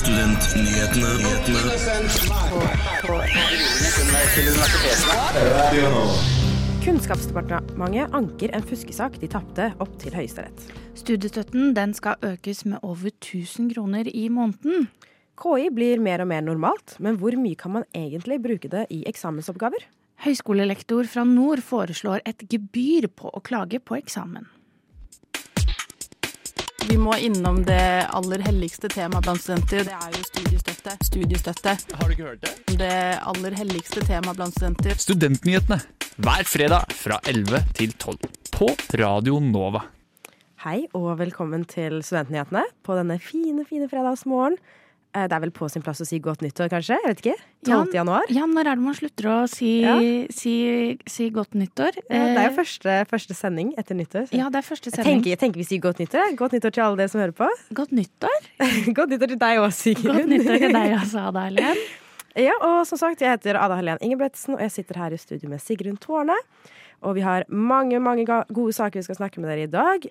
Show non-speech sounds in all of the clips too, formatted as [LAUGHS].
Studentnyhetene. Kunnskapsdepartementet anker en fuskesak de tapte opp til Høyesterett. Studiestøtten den skal økes med over 1000 kroner i måneden. KI blir mer og mer normalt, men hvor mye kan man egentlig bruke det i eksamensoppgaver? Høyskolelektor fra Nord foreslår et gebyr på å klage på eksamen. Vi må innom det aller helligste temaet blant studenter. Det er jo studiestøtte. Studiestøtte. Har du ikke hørt det? Det aller helligste temaet blant studenter. Studentnyhetene hver fredag fra 11 til 12 på Radio Nova. Hei og velkommen til Studentnyhetene på denne fine, fine fredagsmorgen. Eh, Det er vel på sin plass å si godt nyttår, kanskje? Jeg vet ikke. 12. januar. Ja, når er det man slutter å si, Ja. si, si godt nyttår? Ja, det er jo Eh, første, første sending etter nyttår. så- Ja, det er første Jeg sending. tenker, jeg tenker vi sier godt nyttår. Godt nyttår til alle dere som hører på. Godt nyttår. [LAUGHS] godt nyttår til deg òg, Sigrun Godt nyttår til deg også, Ada Helen. [LAUGHS] Ja, og som sagt, jeg heter Ada Helen Ingebretsen, og jeg sitter her i studio med Sigrun Tårne. Og vi har mange, mange gode saker vi skal snakke med dere i dag.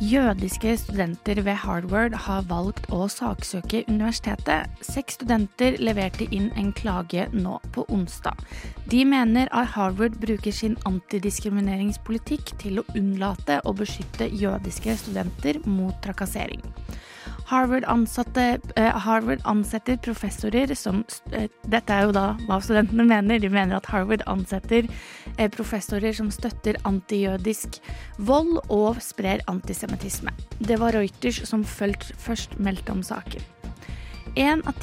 Jødiske studenter ved Harvard har valgt å saksøke universitetet. Seks studenter leverte inn en klage nå på onsdag. De mener at Harvard bruker sin antidiskrimineringspolitikk til å unnlate å beskytte jødiske studenter mot trakassering. Harvard, ansatte, eh, Harvard ansetter professorer som eh, Dette er jo da hva studentene mener. De mener at Harvard ansetter eh, professorer som støtter antijødisk vold og sprer antisemittisme. Det var Reuters som først meldte om saken. En av,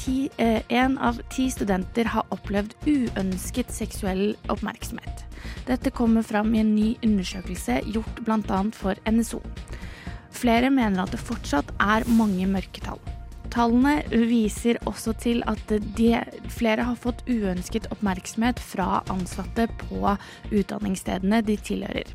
av ti studenter har opplevd uønsket seksuell oppmerksomhet. Dette kommer fram i en ny undersøkelse gjort bl.a. for NSO. Flere mener at det fortsatt er mange mørketall. Tallene viser også til at de, flere har fått uønsket oppmerksomhet fra ansatte på utdanningsstedene de tilhører.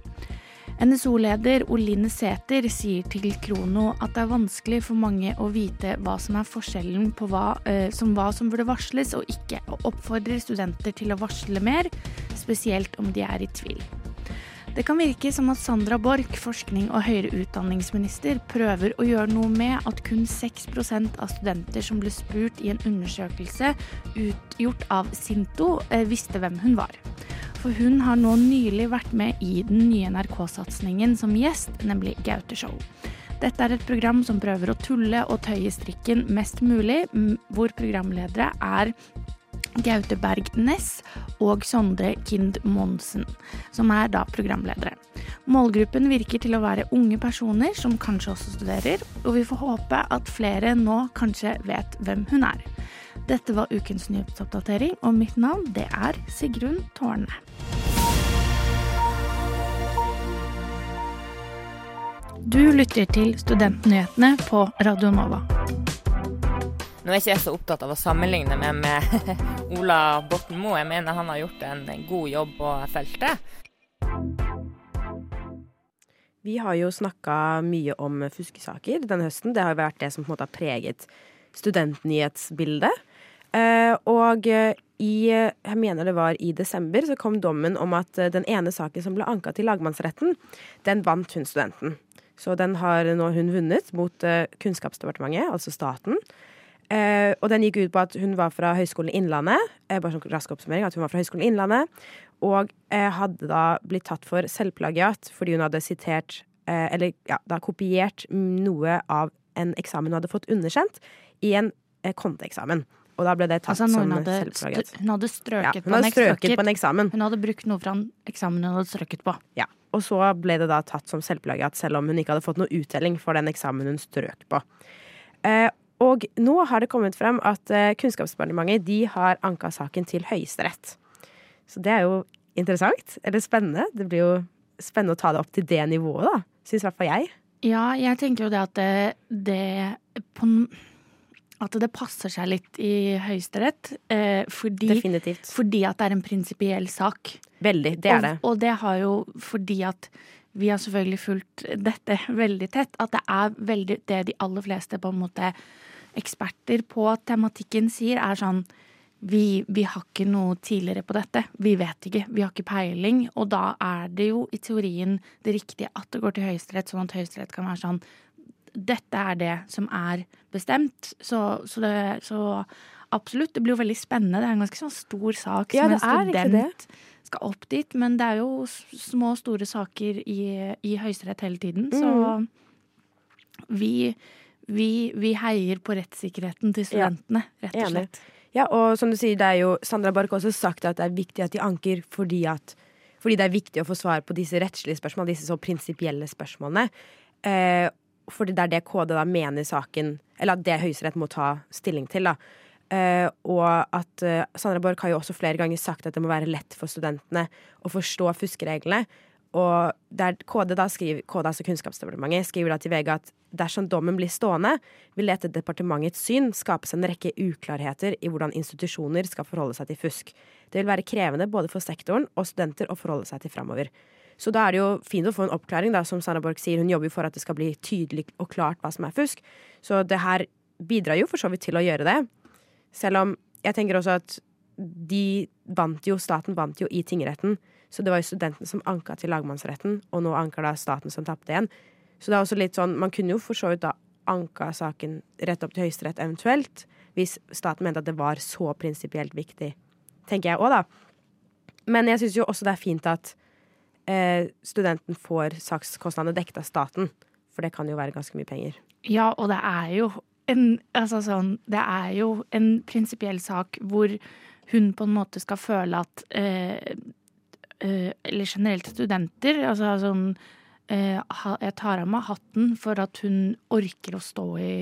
NSO-leder Oline Sæther sier til Krono at det er vanskelig for mange å vite hva som er forskjellen på hva, eh, som hva som burde varsles og ikke, og oppfordrer studenter til å varsle mer, spesielt om de er i tvil. Det kan virke som at Sandra Borch, forskning- og høyere utdanningsminister, prøver å gjøre noe med at kun 6 av studenter som ble spurt i en undersøkelse utgjort av Sinto, eh, visste hvem hun var. For hun har nå nylig vært med i den nye NRK-satsingen som gjest, nemlig Gaute-show. Dette er et program som prøver å tulle og tøye strikken mest mulig, hvor programledere er Gaute Berg Næss og Sondre Kind Monsen, som er da programledere. Målgruppen virker til å være unge personer som kanskje også studerer, og vi får håpe at flere nå kanskje vet hvem hun er. Dette var ukens nyhetsoppdatering, og mitt navn det er Sigrun Tårne. Du lytter til Studentnyhetene på Radio Nova. Nå er ikke jeg så opptatt av å sammenligne meg med [LAUGHS] Ola Borten Moe. Jeg mener han har gjort en god jobb på feltet. Vi har jo snakka mye om fuskesaker denne høsten. Det har jo vært det som på en måte har preget studentnyhetsbildet. Eh, og eh, i jeg mener det var i desember så kom dommen om at eh, den ene saken som ble anka til lagmannsretten, den vant hun studenten. Så den har nå hun vunnet mot eh, Kunnskapsdepartementet, altså staten. Eh, og den gikk ut på at hun var fra Høgskolen Innlandet. Eh, bare sånn rask oppsummering, at hun var fra Høgskolen Innlandet. Og eh, hadde da blitt tatt for selvplagiat fordi hun hadde sitert eh, Eller ja, da kopiert noe av en eksamen hun hadde fått underkjent i en eh, konteeksamen. Og da ble det tatt Altså, som hadde, selvplagiat. hun hadde Ja, strøket hun på en hadde strøket eksamen. på en eksamen. Hun hadde brukt noe fra en eksamen hun hadde strøket på. Ja, og så ble det da tatt som selvplagiat, selv om hun ikke hadde fått noe uttelling for den eksamen hun strøk på. Eh, og nå har det kommet frem at eh, Kunnskapsdepartementet de har anka saken til Høyesterett. Så det er jo interessant, eller spennende. Det blir jo spennende å ta det opp til det nivået, da. Syns i hvert fall jeg. Ja, jeg tenker jo det at det, det på, At det passer seg litt i Høyesterett. Eh, fordi, Definitivt. fordi at det er en prinsipiell sak. Veldig. Det er det. Og, og det har jo fordi at vi har selvfølgelig fulgt dette [LAUGHS] veldig tett, at det er veldig det de aller fleste på en måte eksperter på tematikken sier, er sånn vi, vi, har ikke noe tidligere på dette. Vi vet ikke. Vi har ikke peiling. Og da er det jo i teorien det riktige at det går til Høyesterett, sånn at Høyesterett kan være sånn Dette er det som er bestemt. Så, så, det, så absolutt. Det blir jo veldig spennende. Det er en ganske sånn stor sak ja, som en student skal opp dit. Men det er jo små, store saker i, i Høyesterett hele tiden. Så mm. vi, vi, vi, heier på rettssikkerheten til studentene, ja. rett og slett. Ja, og som du sier, det er jo Sandra Barch også sagt at det er viktig at de anker fordi, at, fordi det er viktig å få svar på disse rettslige spørsmålene, disse så prinsipielle spørsmålene. Eh, fordi det er det KD da mener saken Eller at det Høyesterett må ta stilling til, da. Eh, og at eh, Sandra Borch har jo også flere ganger sagt at det må være lett for studentene å forstå fuskereglene. Og der KD, da skriver, KD altså Kunnskapsdepartementet skriver da til VG at dersom dommen blir stående, vil det etter departementets syn skapes en rekke uklarheter i hvordan institusjoner skal forholde seg til fusk. Det vil være krevende både for sektoren og studenter å forholde seg til framover. Så da er det jo fint å få en oppklaring, da, som Sanna Borch sier. Hun jobber for at det skal bli tydelig og klart hva som er fusk. Så det her bidrar jo for så vidt til å gjøre det. Selv om jeg tenker også at de vant jo, staten vant jo i tingretten. Så det var jo studenten som anka til lagmannsretten, og nå anker da staten som tapte igjen. Så det er også litt sånn, man kunne jo for så vidt da anka saken rett opp til Høyesterett eventuelt, hvis staten mente at det var så prinsipielt viktig. Tenker jeg òg, da. Men jeg syns jo også det er fint at eh, studenten får sakskostnadene dekket av staten. For det kan jo være ganske mye penger. Ja, og det er jo en, altså sånn, det er jo en prinsipiell sak hvor hun på en måte skal føle at eh, eller generelt studenter. Altså sånn eh, Jeg tar av meg hatten for at hun orker å stå i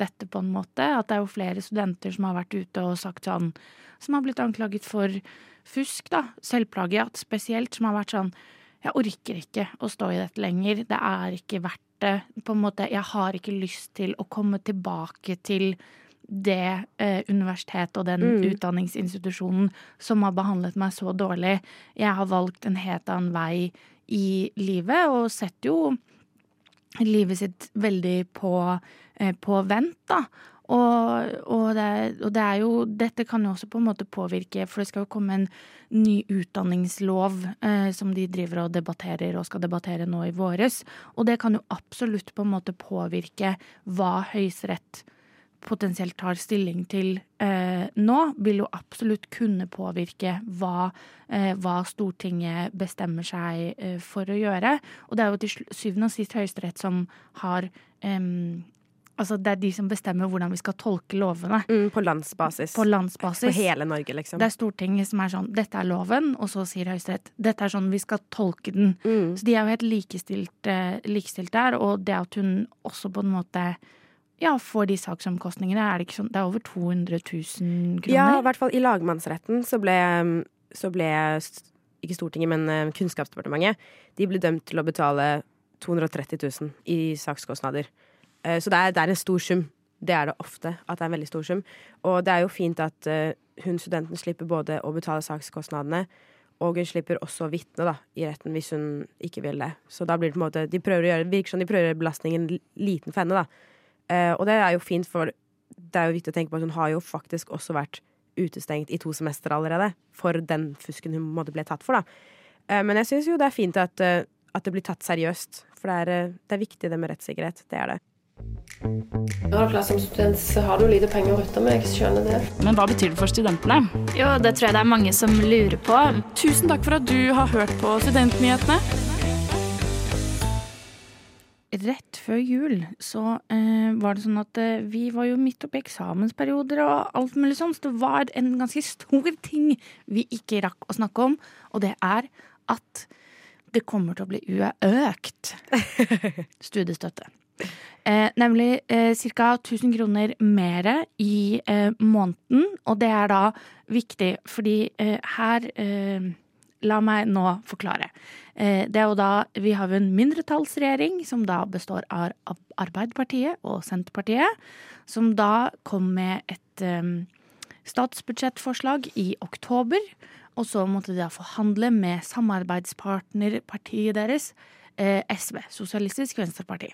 dette, på en måte. At det er jo flere studenter som har vært ute og sagt sånn Som har blitt anklaget for fusk, da. Selvplagiat spesielt. Som har vært sånn Jeg orker ikke å stå i dette lenger. Det er ikke verdt det. På en måte, jeg har ikke lyst til å komme tilbake til det eh, universitetet og den mm. utdanningsinstitusjonen som har behandlet meg så dårlig. Jeg har valgt en helt annen vei i livet, og setter jo livet sitt veldig på, eh, på vent, da. Og, og, det, og, det, er jo Dette kan jo også på en måte påvirke, for det skal jo komme en ny utdanningslov eh, som de driver og debatterer og skal debattere nå i våres. Og det kan jo absolutt på en måte påvirke hva Høyesterett potensielt tar stilling til eh, nå, vil jo absolutt kunne påvirke hva, eh, hva Stortinget bestemmer seg eh, for å gjøre. Og det er jo til syvende og sist Høyesterett som har Altså Det er de som bestemmer hvordan vi skal tolke lovene. Mm, på landsbasis. På landsbasis. For hele Norge, liksom. Det er Stortinget som er sånn Dette er loven, og så sier Høyesterett dette er sånn vi skal tolke den. Mm. Så de er jo helt likestilt, eh, likestilt der, og det at hun også på en måte ja, for de saksomkostningene. Er det ikke sånn Det er over 200 000 kroner? Ja, i hvert fall i lagmannsretten så ble, så ble ikke Stortinget, men eh, Kunnskapsdepartementet, de ble dømt til å betale 230 000 i sakskostnader. Eh, så det er, det er en stor sum. Det er det ofte, at det er en veldig stor sum. Og det er jo fint at uh, hun studenten slipper både å betale sakskostnadene, og hun slipper også å vitne i retten hvis hun ikke vil det. Så da blir det på en måte De prøver å gjøre, virker som de prøver å gjøre belastningen liten for henne, da. Uh, og det er jo fint, for det er jo viktig å tenke på at hun har jo faktisk også vært utestengt i to semester allerede for den fusken hun måtte ble tatt for, da. Uh, men jeg syns jo det er fint at, uh, at, det blir tatt seriøst, for det er, det er viktig det med rettssikkerhet. Det er det. Når du som student, så har du lite penger å rutte med. Jeg skjønner det. Men hva betyr det for studentene? Jo, Det tror jeg det er mange som lurer på. Tusen takk for at du har hørt på Studentnyhetene rett før jul så eh, var det sånn at eh, vi var jo midt oppi eksamensperioder og alt mulig sånn, så det var en ganske stor ting vi ikke rakk å snakke om, og det er at det kommer til å bli økt [LAUGHS] studiestøtte. Eh, nemlig eh, ca. 1000 kroner mer i eh, måneden, og det er da viktig, fordi eh, her eh, La meg nå forklare. Eh, det er jo da, Vi har jo en mindretallsregjering som da består av Arbeiderpartiet og Senterpartiet, som da kom med et um, statsbudsjettforslag i oktober. Og så måtte de da forhandle med samarbeidspartnerpartiet deres SV, Sosialistisk Venstreparti.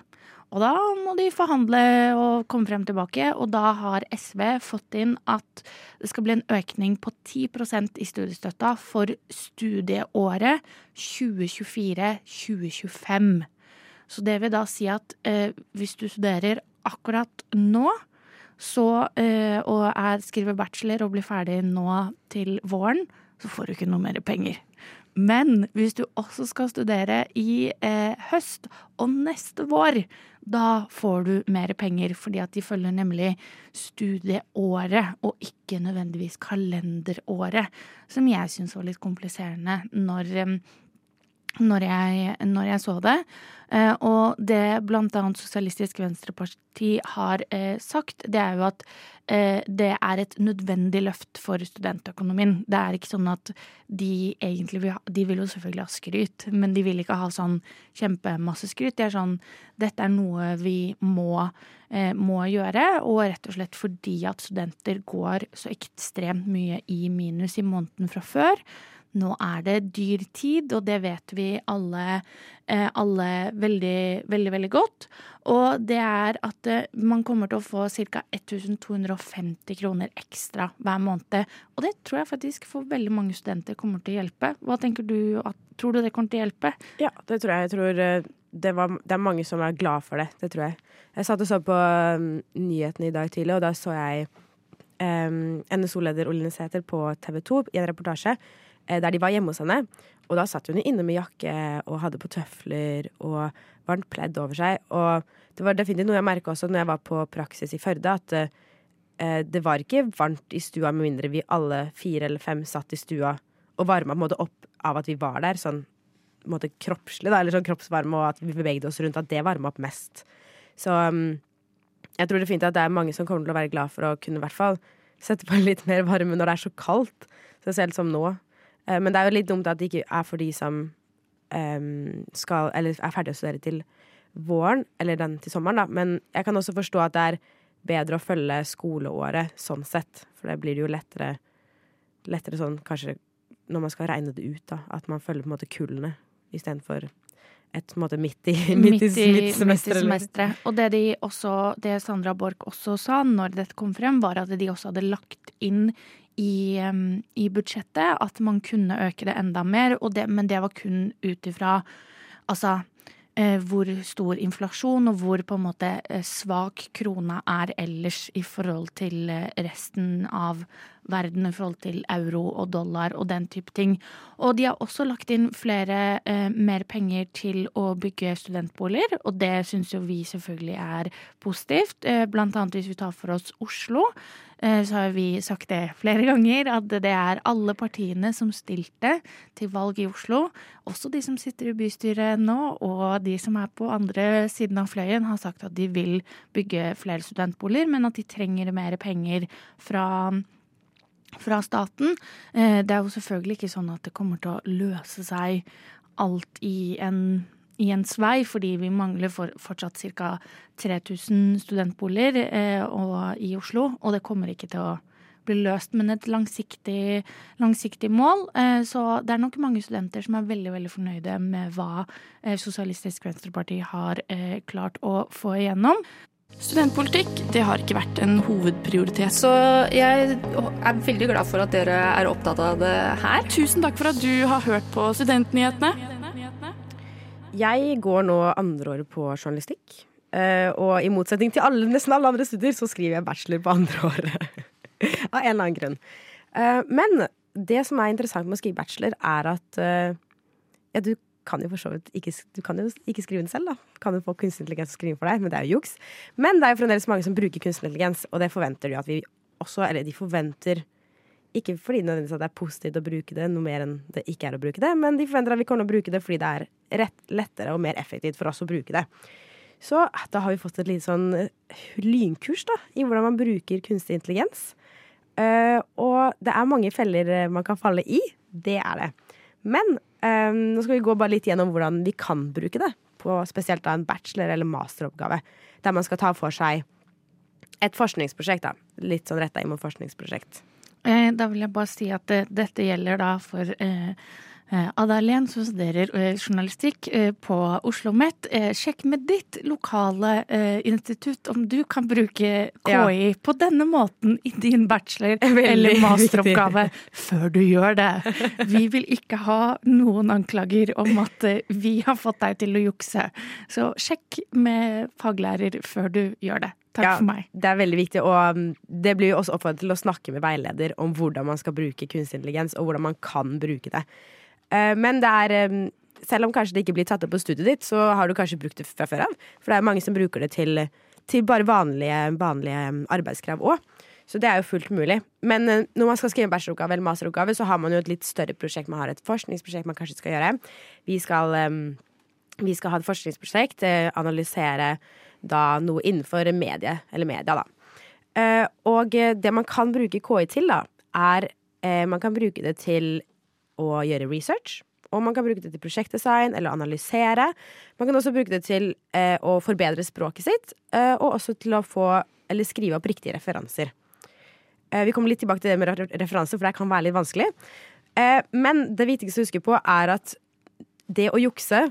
Og da må de forhandle og komme frem tilbake, og da har SV fått inn at det skal bli en økning på 10% i studiestøtta for studieåret 2024-2025. Så det vil da si at eh, hvis du studerer akkurat nå, så, eh, og er, skriver bachelor og blir ferdig nå til våren, så får du ikke noe mer penger. Men hvis du også skal studere i eh, høst og neste vår, da får du mer penger, fordi at de følger nemlig studieåret og ikke nødvendigvis kalenderåret, som jeg syns var litt kompliserende når, eh, når, jeg, når jeg så det. Eh, og det annet Sosialistisk Venstreparti har eh, sagt, det er jo at eh, det er et nødvendig løft for studentøkonomien. Det er ikke sånn at de egentlig vil ha De vil jo selvfølgelig ha skryt, men de vil ikke ha sånn kjempemasse skryt. Det er sånn Dette er noe vi må, må gjøre, og rett og slett fordi at studenter går så ekstremt mye i minus i måneden fra før. Nå er det dyr tid, og det vet vi alle, alle veldig, veldig, veldig godt. Og det er at man kommer til å få ca. 1250 kroner ekstra hver måned. Og det tror jeg faktisk for veldig mange studenter kommer til å hjelpe. Hva tenker du? Tror du det kommer til å hjelpe? Ja, det tror jeg. Jeg tror det, var, det er mange som er glad for det. Det tror jeg. Jeg satt og så på um, nyhetene i dag tidlig, og da så jeg um, NSO-leder Olin Sæther på TV 2 i en reportasje der de var hjemme hos henne. Og da satt hun inne med jakke og hadde på tøfler og varmt pledd over seg. Og det var definitivt noe jeg merka også når jeg var på praksis i Førde, at eh, det var ikke varmt i stua med mindre vi alle fire eller fem satt i stua og varma på en måte opp av at vi var der, sånn en måte kroppslig, da, eller sånn kroppsvarme, og at vi bevegde oss rundt, at det varma opp mest. Så um, jeg tror det er fint at det er mange som kommer til å være glad for å kunne i hvert fall sette på litt mer varme når det er så kaldt, Så selv som nå. Men det er jo litt dumt at det ikke er for de som um, skal, eller er ferdig å studere til våren, eller den til sommeren, da. Men jeg kan også forstå at det er bedre å følge skoleåret sånn sett. For det blir jo lettere, lettere sånn kanskje når man skal regne det ut, da. At man følger på en måte kullene istedenfor et måte midt i, midt i, midt i semesteret. Og det, de også, det Sandra Borch også sa når dette kom frem, var at de også hadde lagt inn i, um, i, budsjettet at man kunne øke det enda mer, det, men det var kun ut ifra altså hvor stor inflasjon og hvor på en måte eh, svak krona er ellers i forhold til eh, resten av verden i forhold til euro og dollar og den type ting. Og de har også lagt inn flere eh, mer penger til å bygge studentboliger, og det syns jo vi selvfølgelig er positivt. Eh, blant annet hvis vi tar for oss Oslo, eh, så har vi sagt det flere [LAUGHS] ganger, at det er alle partiene som stilte til valg i Oslo, også de som sitter i bystyret nå, og de som er på andre siden av fløyen, har sagt at de vil bygge flere studentboliger, men at de trenger mer penger fra fra staten. Eh, det er jo selvfølgelig ikke sånn at det kommer til å løse seg alt i en, i Vei, fordi vi mangler for, fortsatt ca. 3000 studentboliger eh, i Oslo, og det kommer ikke til å bli løst, men et langsiktig, langsiktig mål. Eh, så det er nok mange studenter som er veldig veldig fornøyde med hva eh, Sosialistisk Venstreparti har eh, klart å få igjennom. Studentpolitikk det har ikke vært en hovedprioritet. Så jeg er veldig glad for at dere er opptatt av det her. Tusen takk for at du har hørt på Studentnyhetene. Jeg går nå andreåret på journalistikk. Eh, og i motsetning til alle, nesten alle andre studier, så skriver jeg bachelor på andreåret. [LAUGHS] av en eller annen grunn. Eh, men det som er interessant med å skrive bachelor, er at eh, ja, du kan jo for så vidt ikke, du kan jo ikke skrive den selv, da. Kan jo få kunstig intelligens til å skrive for deg, men det er jo juks. Men det er jo fremdeles mange som bruker kunstig intelligens, og det forventer de at vi også Eller de forventer ikke fordi nødvendigvis at det er positivt å bruke det, noe mer enn det ikke er å bruke det, men de forventer at vi kommer til å bruke det fordi det er rett, lettere og mer effektivt for oss å bruke det. Så da har vi fått et lite sånn eh, lynkurs da, i hvordan man bruker kunstig intelligens. Uh, og det er mange feller eh, man kan falle i. Det er det. Men uh, nå skal vi gå bare litt gjennom hvordan vi kan bruke det. På spesielt da en bachelor- eller masteroppgave. Der man skal ta for seg et forskningsprosjekt. da. Litt sånn retta inn mot forskningsprosjekt. Eh, da vil jeg bare si at dette gjelder da for eh, Eh, Ada-Helen som studerer eh, journalistikk eh, på Oslo OsloMet. Sjekk med ditt lokale institutt om du kan bruke KI på denne måten i din bachelor eller masteroppgave før du gjør det. Vi vil ikke ha noen anklager om at vi har fått deg til å jukse. Så sjekk med faglærer før du gjør det. Takk ja, for meg. Det er veldig viktig, og um, det blir jo også oppfordret til å snakke med veileder om hvordan man skal bruke kunstig intelligens, og hvordan man kan bruke det. Uh, men det er selv om kanskje det ikke blir tatt opp på studiet ditt, så har du kanskje brukt det fra før av. For det er mange som bruker det til, til bare vanlige, vanlige arbeidskrav òg. Så det er jo fullt mulig. Men uh, når man skal skrive en bacheloroppgave eller masteroppgave, så har man jo et litt større prosjekt. Man har et forskningsprosjekt man kanskje skal gjøre. Vi skal, vi skal ha et forskningsprosjekt, uh, analysere da noe innenfor medie, eller media, da. Og det man kan bruke KI til, da, er Man kan bruke det til å gjøre research. Og man kan bruke det til prosjektdesign eller analysere. Man kan også bruke det til eh, å forbedre språket sitt, og også til å få eller skrive opp riktige referanser. vi kommer litt tilbake til det med referanser, for det kan være litt vanskelig. men det viktigste å huske på er at det å jukse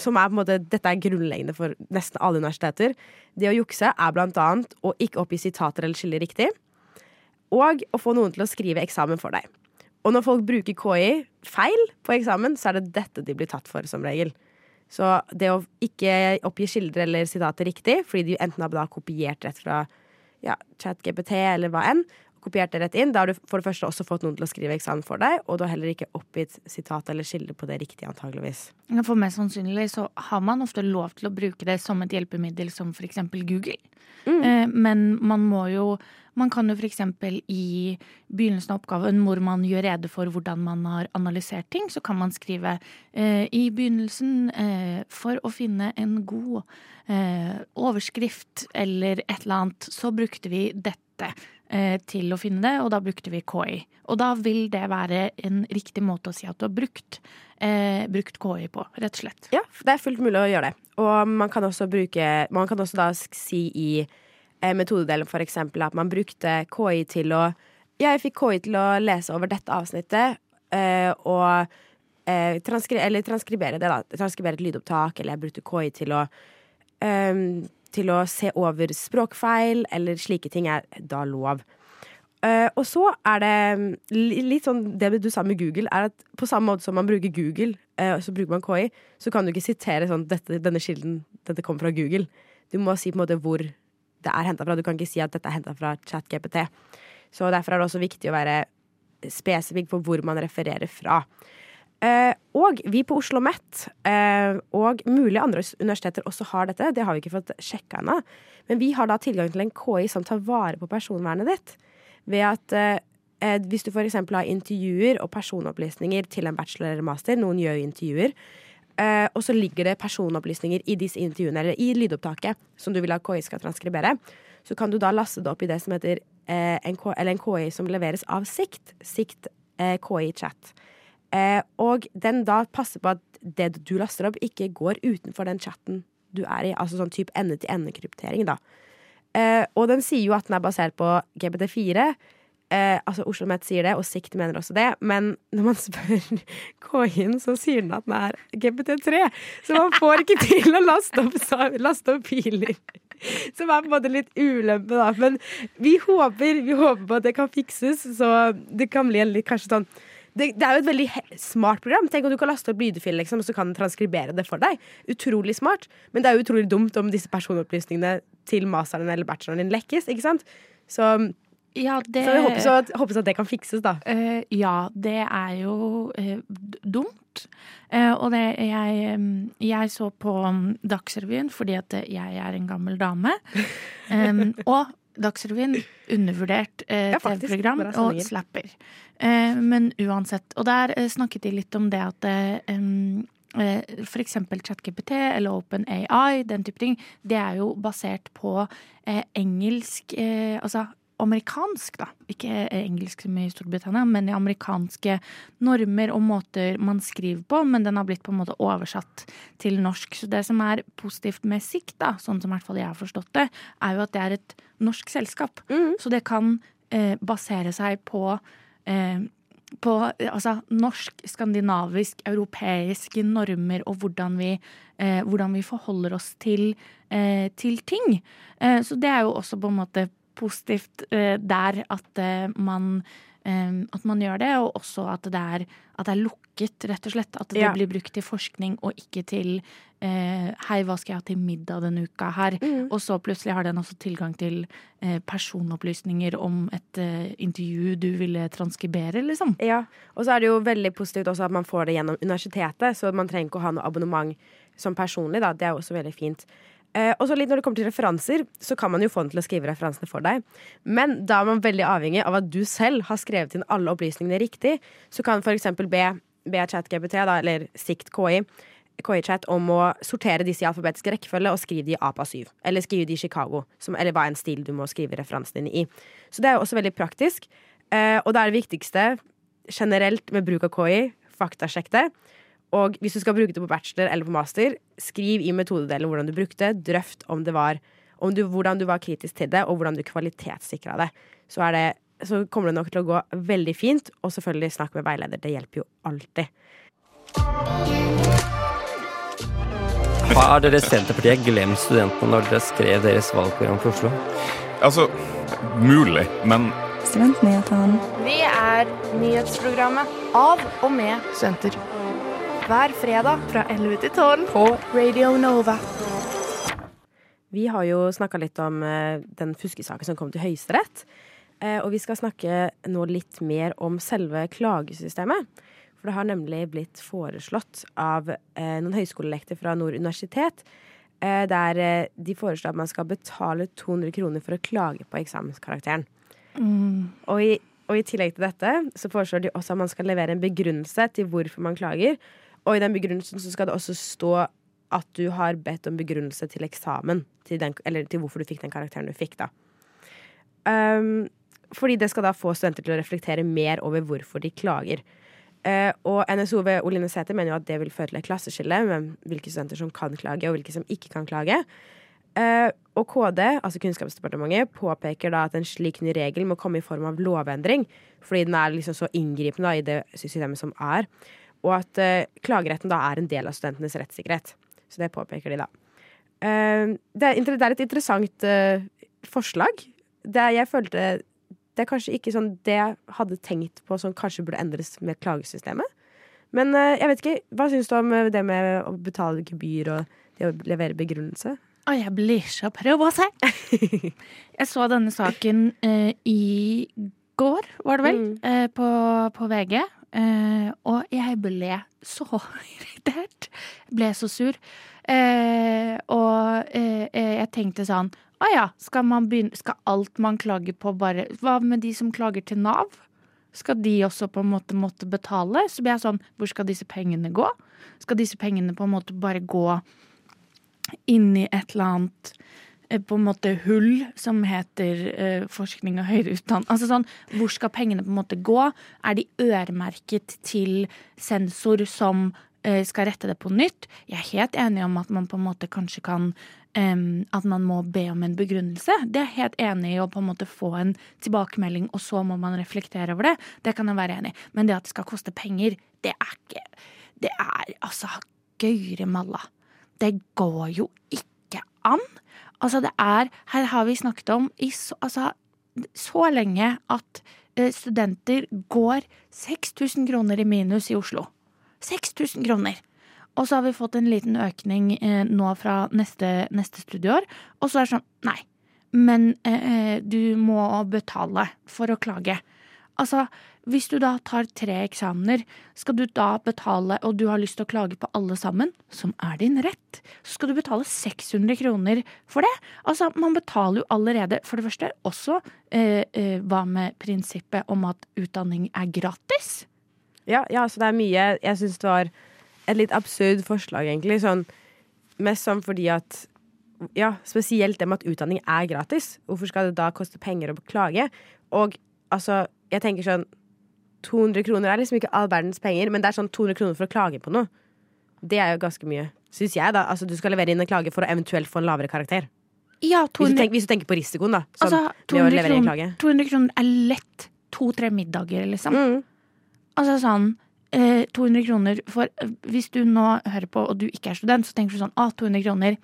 som er på en måte, Dette er grunnleggende for nesten alle universiteter. Det å jukse er blant annet å ikke oppgi sitater eller skille riktig. Og å få noen til å skrive eksamen for deg. Og når folk bruker KI feil på eksamen, så er det dette de blir tatt for, som regel. Så det å ikke oppgi kilder eller sitater riktig, fordi de enten har kopiert rett fra ja, ChatGPT eller hva enn, kopiert det rett inn. Da har du for det første også fått noen til å skrive eksamen for deg, og du har heller ikke oppgitt sitat eller kilde på det riktige, antageligvis. For mest sannsynlig så har man ofte lov til å bruke det som et hjelpemiddel som eksempel Google. Mm. Eh, men man må jo man kan jo f.eks. i begynnelsen av oppgaven hvor man gjør rede for hvordan man har analysert ting, så kan man skrive eh, i begynnelsen eh, for å finne en god eh, overskrift eller et eller annet, så brukte vi dette. Eh, til å finne det, og da brukte vi KI. Og da vil det være en riktig måte å si at du har brukt, eh, brukt KI på, rett og slett. Ja, det er fullt mulig å gjøre det. Og man kan også bruke Man kan også da si i eh, metodedelen for eksempel at man brukte KI til å Ja, jeg fikk KI til å lese over dette avsnittet, eh, og eh, transkri eller transkribere det, da. Transkribere et lydopptak, eller jeg brukte KI til å um, til å se over språkfeil eller slike ting er da lov. Uh, og så er det mm, litt sånn Det du sa med Google, er at på samme måte som man bruker Google, uh, så bruker man KI, så kan du ikke sitere sånn dette, denne kilden, dette kommer fra Google. Du må si på en måte hvor det er henta fra. Du kan ikke si at dette er henta fra ChatGPT. Så derfor er det også viktig å være spesifikk på hvor man refererer fra. Uh, og vi på Oslo OsloMet, eh, og mulig andre universiteter også har dette, det har vi ikke fått sjekka ennå, men vi har da tilgang til en KI som tar vare på personvernet ditt. Ved at eh, hvis du f.eks. har intervjuer og personopplysninger til en bachelor eller master, noen gjør intervjuer, og så ligger det personopplysninger i disse intervjuene, eller i lydopptaket, som du vil at KI skal transkribere, så kan du da laste det opp i det som heter en, KI, en KI som leveres av Sikt. Sikt KI Chat. Eh, og den da passer på at det du laster opp, ikke går utenfor den chatten du er i. Altså sånn type ende-til-ende-kryptering, da. Eh, og den sier jo at den er basert på GPT4. Eh, altså Oslo Met sier det, og Sikt mener også det. Men når man [LAUGHS] spør KI-en, så sier den at den er GPT3. Så man får ikke [LAUGHS] til å laste opp, laste opp piler. Som er på en måte litt ulempe, da. Men vi håper, vi håper på at det kan fikses, så det kan bli en litt kanskje sånn det, det, er jo et veldig smart program. Tenk om du kan laste opp lydfil, liksom, og så kan den transkribere det for deg. Utrolig smart. Men det er jo utrolig dumt om disse personopplysningene til masteren eller bacheloren din lekkes. ikke sant? Så, ja, det, så jeg håper, så, håper at det kan fikses, da. Uh, ja, det er jo uh, dumt. Uh, og det jeg, um, jeg så på um, Dagsrevyen fordi at jeg er en gammel dame. [LAUGHS] Um, og Dagsrevyen undervurdert eh, TV-program og slapper. Eh, men uansett. Og der eh, snakket de litt om det at eh, eh for eksempel ChatGPT eller OpenAI, den type ting, det er jo basert på eh, engelsk eh, Altså amerikansk, da. Ikke engelsk som i Storbritannia, men i amerikanske normer og måter man skriver på. Men den har blitt på en måte oversatt til norsk. Så det som er positivt med Sikt, da, sånn som i hvert fall jeg har forstått det, er jo at det er et norsk selskap. Mm. Så det kan eh, basere seg på eh, på altså, norsk, skandinavisk, europeiske normer og hvordan vi, eh, hvordan vi forholder oss til, eh, til ting. Eh, så det er jo også på en måte positivt eh, der at eh, man eh, at man gjør det, og også at det er, at det er lukket, rett og slett. At det Ja. blir brukt til forskning og ikke til eh, Hei, hva skal jeg ha til middag denne uka her? Og så plutselig har den også tilgang til eh, personopplysninger om et eh, intervju du ville transkribere, liksom. Ja, og så er det jo veldig positivt også at man får det gjennom universitetet, så man trenger ikke å ha noe abonnement som personlig, da. Det er også veldig fint. Eh, og så litt når det kommer til referanser, så kan man jo få den til å skrive referansene for deg. Men da er man veldig avhengig av at du selv har skrevet inn alle opplysningene riktig. Så kan eksempel be, be ChatGPT, eller Sikt KI, KI-chat om å sortere disse i alfabetisk rekkefølge og skrive de i APA7. Eller skrive de i Chicago, som, eller hva en stil du må skrive referansene dine i. Så det er jo også veldig praktisk. Eh, og det er det viktigste generelt med bruk av KI. Faktasjekk det. Og hvis du skal bruke det på bachelor eller på master, skriv i metodedelen hvordan du brukte. Drøft om det var, om du, hvordan du var kritisk til det, og hvordan du kvalitetssikra det. Så, er det. så kommer det nok til å gå veldig fint. Og selvfølgelig snakk med veileder. Det hjelper jo alltid. Har dere Senterpartiet glemt studentene når dere skrev deres valgprogram for Oslo? Altså, mulig, men Studentnyhetene. Vi er nyhetsprogrammet av og med studenter. Hver fredag fra 11 til 12 på Radio Nova. Vi har jo snakka litt om eh, den fuskesaken som kom til Høyesterett. Eh, og vi skal snakke nå litt mer om selve klagesystemet. For det har nemlig blitt foreslått av eh, noen høyskolelekter fra Nord universitet. Eh, der de foreslår at man skal betale 200 kroner for å klage på eksamenskarakteren. Og, i, og i tillegg til dette så foreslår de også at man skal levere en begrunnelse til hvorfor man klager. Og i den begrunnelsen så skal det også stå at du har bedt om begrunnelse til eksamen. Til den, eller til hvorfor du fikk den karakteren du fikk, da. Um, fordi det skal da få studenter til å reflektere mer over hvorfor de klager. Uh, og NSO ved Oline Sæther mener jo at det vil føre til et klasseskille med hvilke studenter som kan klage, og hvilke som ikke kan klage. Uh, og KD, altså Kunnskapsdepartementet, påpeker da at en slik ny regel må komme i form av lovendring, fordi den er liksom så inngripende da, i det systemet som er. Og at uh, klageretten da er en del av studentenes rettssikkerhet. Så det påpeker de, da. Uh, det, er, det er et interessant uh, forslag. Det jeg følte det er kanskje ikke sånn det jeg hadde tenkt på som kanskje burde endres med klagesystemet. Men jeg vet ikke, hva syns du om det med å betale gebyr og det å levere begrunnelse? Å, jeg blir så provosert. [LAUGHS] jeg så denne saken i går, var det vel, eh, på, på VG. Eh, og jeg ble så [LAUGHS] irritert. Ble så sur. Eh, og eh, jeg tenkte sånn Å ja, skal, begynne, skal alt man klager på bare Hva med de som klager til Nav? Skal de også på en måte måtte betale? Så blir jeg sånn Hvor skal disse pengene gå? Skal disse pengene på en måte bare gå inn i et eller annet på en måte hull som heter eh, forskning og høyere utdanning. Altså sånn, hvor skal pengene på en måte gå? Er de øremerket til sensor som eh, skal rette det på nytt? Jeg er helt enig om at man på en måte kanskje kan At man må be om en begrunnelse. Det er jeg helt enig i å på en måte få en tilbakemelding, og så må man reflektere over det. Det kan jeg være enig i. Men det at det skal koste penger, det er ikke Det er altså gøyre malla. Det går jo ikke an. Altså, det er Her har vi snakket om i så, altså, så lenge at eh, studenter går 6000 kroner i minus i Oslo. 6000 kroner! Og så har vi fått en liten økning eh, nå fra neste, neste studieår. Og så er det sånn Nei, men eh, du må betale for å klage. Altså, hvis du da tar tre eksamener, skal du da betale, og du har lyst til å klage på alle sammen, som er din rett, så skal du betale 600 kroner for det. Altså, man betaler jo allerede, for det første, også eh, eh, hva med prinsippet om at utdanning er gratis? Ja, ja så det er mye Jeg syns det var et litt absurd forslag, egentlig. Sånn, mest sånn fordi at Ja, spesielt det med at utdanning er gratis. Hvorfor skal det da koste penger å klage? Og altså, jeg tenker sånn 200 kroner er liksom ikke all verdens penger, men det er sånn 200 kroner for å klage på noe. Det er jo ganske mye, syns jeg, da. Altså, du skal levere inn en klage for å eventuelt få en lavere karakter. Ja, Hvis du, tenker, hvis du tenker på risikoen, da. Sånn, Altså, med å 200 kroner, klage. 200 kroner er lett to-tre middager, liksom. Mm. Altså sånn eh, 200 kroner for eh, Hvis du nå hører på og du ikke er student, så tenker du sånn ah, 200 kroner,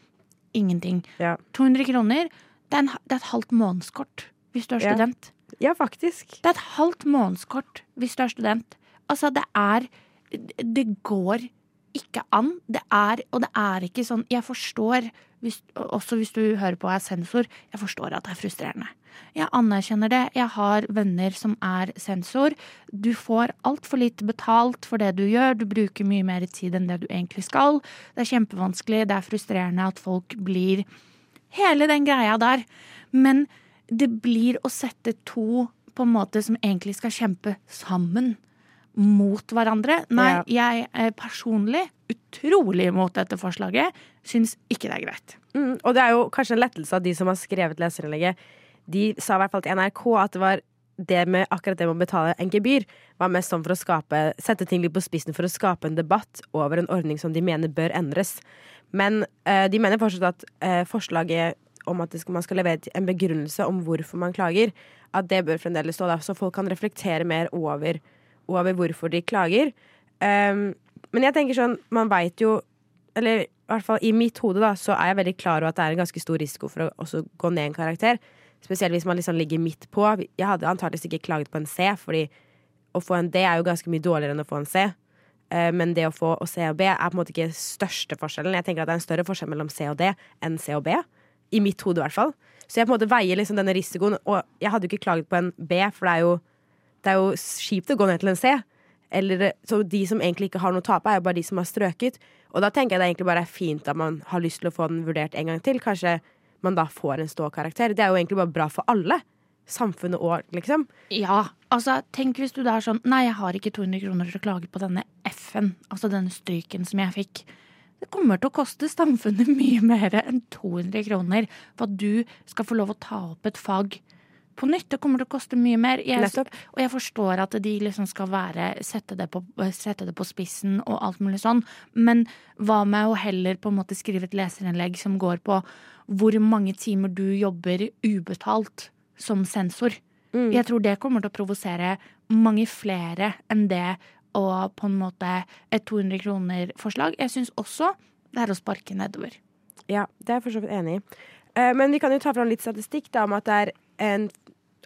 ingenting. Ja. 200 kroner, det er, en, det er et halvt månedskort hvis du er student. Ja, faktisk. Det er et halvt månedskort hvis du er student. Altså, det er Det går ikke an. Det er Og det er ikke sånn Jeg forstår, hvis, også hvis du hører på og er sensor, jeg forstår at det er frustrerende. Jeg anerkjenner det. Jeg har venner som er sensor. Du får altfor lite betalt for det du gjør. Du bruker mye mer tid enn det du egentlig skal. Det er kjempevanskelig. Det er frustrerende at folk blir Hele den greia der. Men det blir å sette to på en måte som egentlig skal kjempe sammen mot hverandre. Nei, jeg er personlig utrolig imot dette forslaget. Syns ikke det er greit. Mm, og det er jo kanskje en lettelse at de som har skrevet leserinnlegget, de sa i hvert fall til NRK at det var det med akkurat det med å betale en gebyr, var mest sånn for å skape, sette ting litt på spissen for å skape en debatt over en ordning som de mener bør endres. Men eh, de mener fortsatt at eh, forslaget om at skal, man skal levere en begrunnelse om hvorfor man klager, at det bør fremdeles stå der, så folk kan reflektere mer over, over hvorfor de klager. Um, men jeg tenker sånn, man veit jo Eller i hvert fall i mitt hode, da, så er jeg veldig klar over at det er en ganske stor risiko for å gå ned en karakter. Spesielt hvis man liksom ligger midt på. Jeg hadde antakeligvis ikke klaget på en C, fordi å få en D er jo ganske mye dårligere enn å få en C. Eh, Men det å få C og B er på en måte ikke største forskjellen. Jeg tenker at det er en større forskjell mellom C og D enn C og B. I mitt hode, i hvert fall. Så jeg på en måte veier liksom denne risikoen. Og jeg hadde jo ikke klaget på en B, for det er jo, det er jo kjipt å gå ned til en C. Eller, så de som egentlig ikke har noe å tape, er jo bare de som har strøket. Og da tenker jeg det egentlig bare er fint at man har lyst til å få den vurdert en gang til. Kanskje man da får en ståkarakter. Det er jo egentlig bare bra for alle. Samfunnet òg, liksom. Ja, altså tenk hvis du da er sånn Nei, jeg har ikke 200 kroner til å klage på denne F-en, altså denne stryken som jeg fikk. Det kommer til å koste samfunnet mye mer enn 200 kroner for at du skal få lov å ta opp et fag på nytt. Det kommer til å koste mye mer. Jeg, og jeg forstår at de liksom skal være sette det, på, sette det på spissen og alt mulig sånn, men hva med å heller på en måte skrive et leserinnlegg som går på hvor mange timer du jobber ubetalt som sensor? Mm. Jeg tror det kommer til å provosere mange flere enn det og på en måte et 200 kroner-forslag. Jeg syns også det er å sparke nedover. Ja, det er jeg for så vidt enig i. Eh, Men vi kan jo ta fram litt statistikk da, om at det er en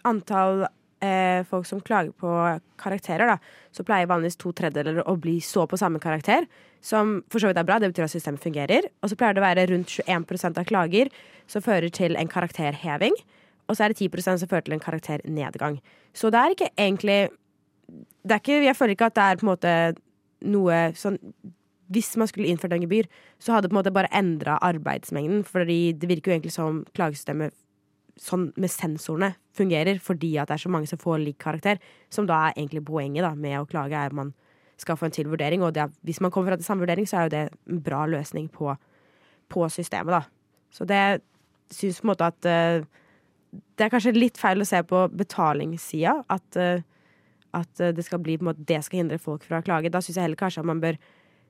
antall eh, folk som klager på karakterer. da, Så pleier vanligvis to tredjedeler å bli så på samme karakter. Som for så vidt er bra, det betyr at systemet fungerer. Og så pleier det å være rundt 21% av klager som fører til en karakterheving. Og så er det 10% som fører til en karakternedgang. Så det er ikke egentlig det er ikke, Jeg føler ikke at det er på en måte noe sånn Hvis man skulle innført en gebyr, så hadde det på en måte bare endra arbeidsmengden. Fordi det virker jo egentlig som klagesystemet sånn med sensorene fungerer, fordi at det er så mange som får lik karakter. Som da er egentlig poenget da, med å klage, er man skal få en til vurdering. Og er- hvis man kommer fra til samme vurdering, så er jo det en bra løsning på, på systemet, da. Så det syns på en måte at uh, Det er kanskje litt feil å se på betalingssida. At, eh, at eh, det skal bli måte, det skal hindre folk fra å klage. Da syns jeg heller kanskje at man bør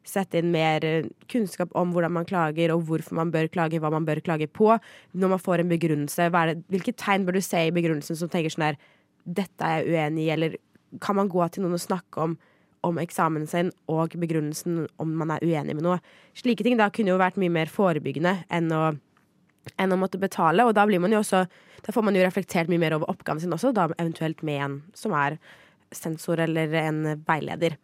sette inn mer eh, kunnskap om hvordan man klager, og hvorfor man bør klage, hva man bør klage på. Når man får en begrunnelse, det, hvilke tegn bør du se i begrunnelsen som tenker sånn her Dette er jeg uenig i, eller kan man gå til noen og snakke om, om eksamen sin og begrunnelsen om man er uenig med noe? Slike ting da kunne jo vært mye mer forebyggende enn å enn å måtte betale, og da blir man jo også Da får man jo reflektert mye mer over oppgaven sin også, da eventuelt med en som er sensor eller en veileder.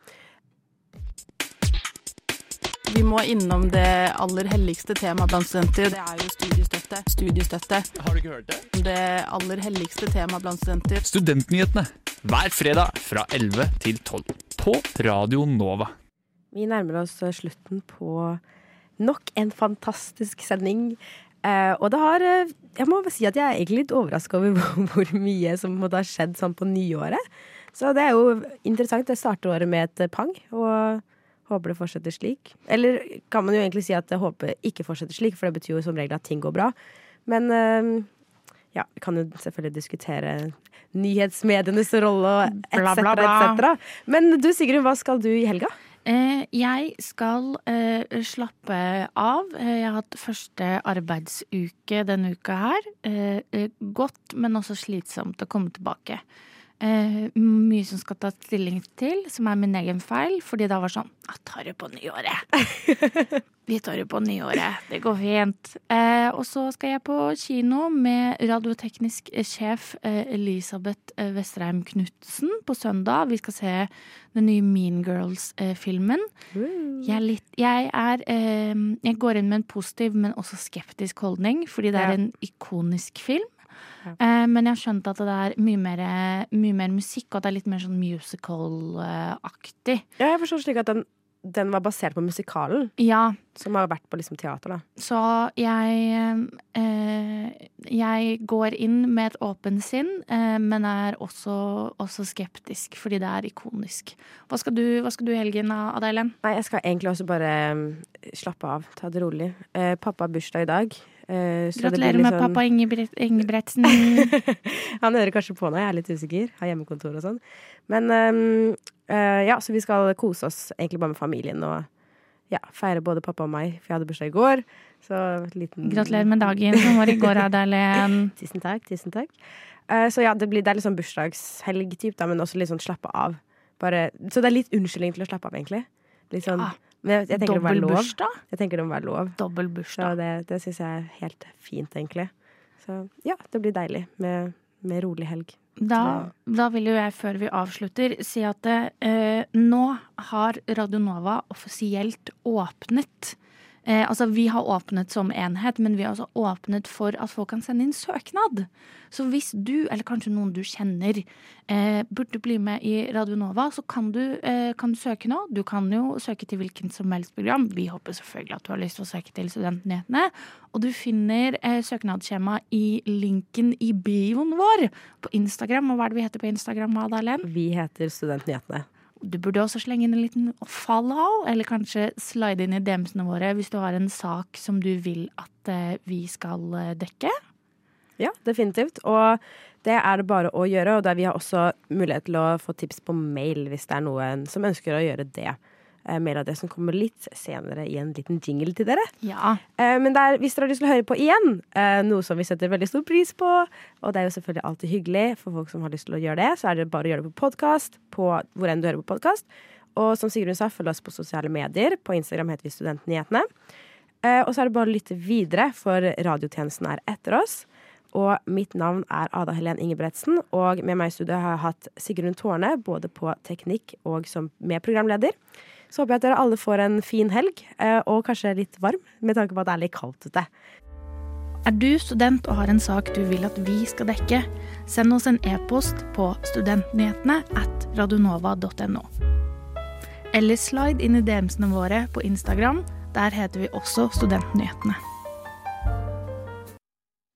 Vi må innom det aller helligste temaet blant studenter. Det er jo studiestøtte. Studiestøtte. Har du ikke hørt det? Det aller helligste temaet blant studenter. Studentnyhetene hver fredag fra 11 til 12 på Radio Nova. Vi nærmer oss eh, slutten på nok en fantastisk sending. Eh, og det har eh, Jeg må si at jeg er egentlig litt overraska over hvor, [LAUGHS] hvor mye som måtte ha skjedd sånn på nyåret. Så det er jo interessant. Det starter året med et pang, og håper det fortsetter slik. Eller kan man jo egentlig si at jeg håper ikke fortsetter slik, for det betyr jo som regel at ting går bra. Men eh, ja, vi kan jo selvfølgelig diskutere nyhetsmedienes rolle og etc. bla, bla. etc. Men du Sigrun, hva skal du i helga? Eh, jeg skal eh, slappe av. Jeg har hatt første arbeidsuke denne uka her. Godt, men også slitsomt å komme tilbake. Eh, mye som skal ta stilling til, som er min egen feil. Fordi da var sånn Jeg tar det på nyåret. [LAUGHS] Vi tar det på nyåret. Det går fint. Eh, og så skal jeg på kino med radioteknisk sjef eh, Elisabeth eh, Vestreim Knutsen på søndag. Vi skal se den nye Mean Girls-filmen. Jeg, er jeg er eh, Jeg går inn med en positiv, men også skeptisk holdning, fordi det er en ikonisk film. Eh, men jeg har skjønt at det er mye mer, mye mer musikk, og at det er litt mer sånn musical-aktig. Ja, jeg forstår slik at den, den var basert på musikalen, Ja, som har vært på liksom teater, da. så jeg eh, Jeg går inn med et åpent sinn, eh, men er også, også skeptisk, fordi det er ikonisk. Hva skal du, hva skal du i helgen, Adelen? Nei, jeg skal egentlig også bare mm, slappe av, ta det rolig. Eh, pappa har bursdag i dag. Eh, blir Gratulerer litt med sånn- pappa Ingebretsen. [LAUGHS] Han hører kanskje på nå, jeg er litt usikker. Har hjemmekontor og sånn. Men um, uh, ja, så vi skal kose oss egentlig bare med familien og ja, feire både pappa og meg, for jeg hadde bursdag i går. Så liten Gratulerer med dagen som var i går, [LAUGHS] Adelen. Tusen takk, tusen takk. Eh, så ja, det, blir, det er litt sånn bursdagshelg-type, men også litt sånn slappe av. Bare, så det er litt unnskyldning til å slappe av, egentlig. Litt sånn, Ja. Men jeg, jeg tenker det må være lov. bursdag? Jeg tenker det må være lov. Dobbel Så det, det syns jeg er helt fint, egentlig. Så ja, det blir deilig med, med rolig helg. Da, da vil jo jeg, før vi avslutter, si at eh, nå har Radio Nova offisielt åpnet. Eh, altså, vi har åpnet som enhet, men vi har også åpnet for at folk kan sende inn søknad. Så hvis du, eller kanskje noen du kjenner, eh, burde bli med i Radio Nova, så kan du, eh, kan du søke nå. Du kan jo søke til hvilken som helst program. Vi håper selvfølgelig at du har lyst til å søke til Studentnyhetene. Og du finner eh, søknadsskjema i linken i bioen vår på Instagram. Og hva er det vi heter på Instagram, Madalen? Vi heter Studentnyhetene. Du burde også slenge inn en liten follow, eller kanskje slide inn i DM-ene våre hvis du har en sak som du vil at eh, vi skal eh, dekke. Ja, definitivt. Og det er det bare å gjøre. Og vi har også mulighet til å få tips på mail hvis det er noen som ønsker å gjøre det. Eh, som kommer litt senere i en liten jingle til dere. Ja. Eh, Men det er, hvis dere har lyst til å høre på igjen, eh, noe som vi setter veldig stor pris på, og det er jo selvfølgelig alltid hyggelig for folk som har lyst til å gjøre det, så er det bare å gjøre det på podkast, på hvor enn du hører på podkast. Og som Sigrun sa, følg oss på sosiale medier. På Instagram heter vi Studentnyhetene. Og så er det bare å lytte videre, for radiotjenesten er etter oss. Og mitt navn er Ada Helen Ingebretsen, og med meg i studio har jeg hatt Sigrun Tårne, både på teknikk og som med programleder. Så håper jeg at dere alle får en fin helg, eh, og kanskje litt varm, med tanke på at det er litt kaldt ute. Er du student og har en sak du vil at vi skal dekke, send oss en e-post på studentnyhetene at radionova.no. Eller slide inn i DM-ene våre på Instagram. Der heter vi også Studentnyhetene.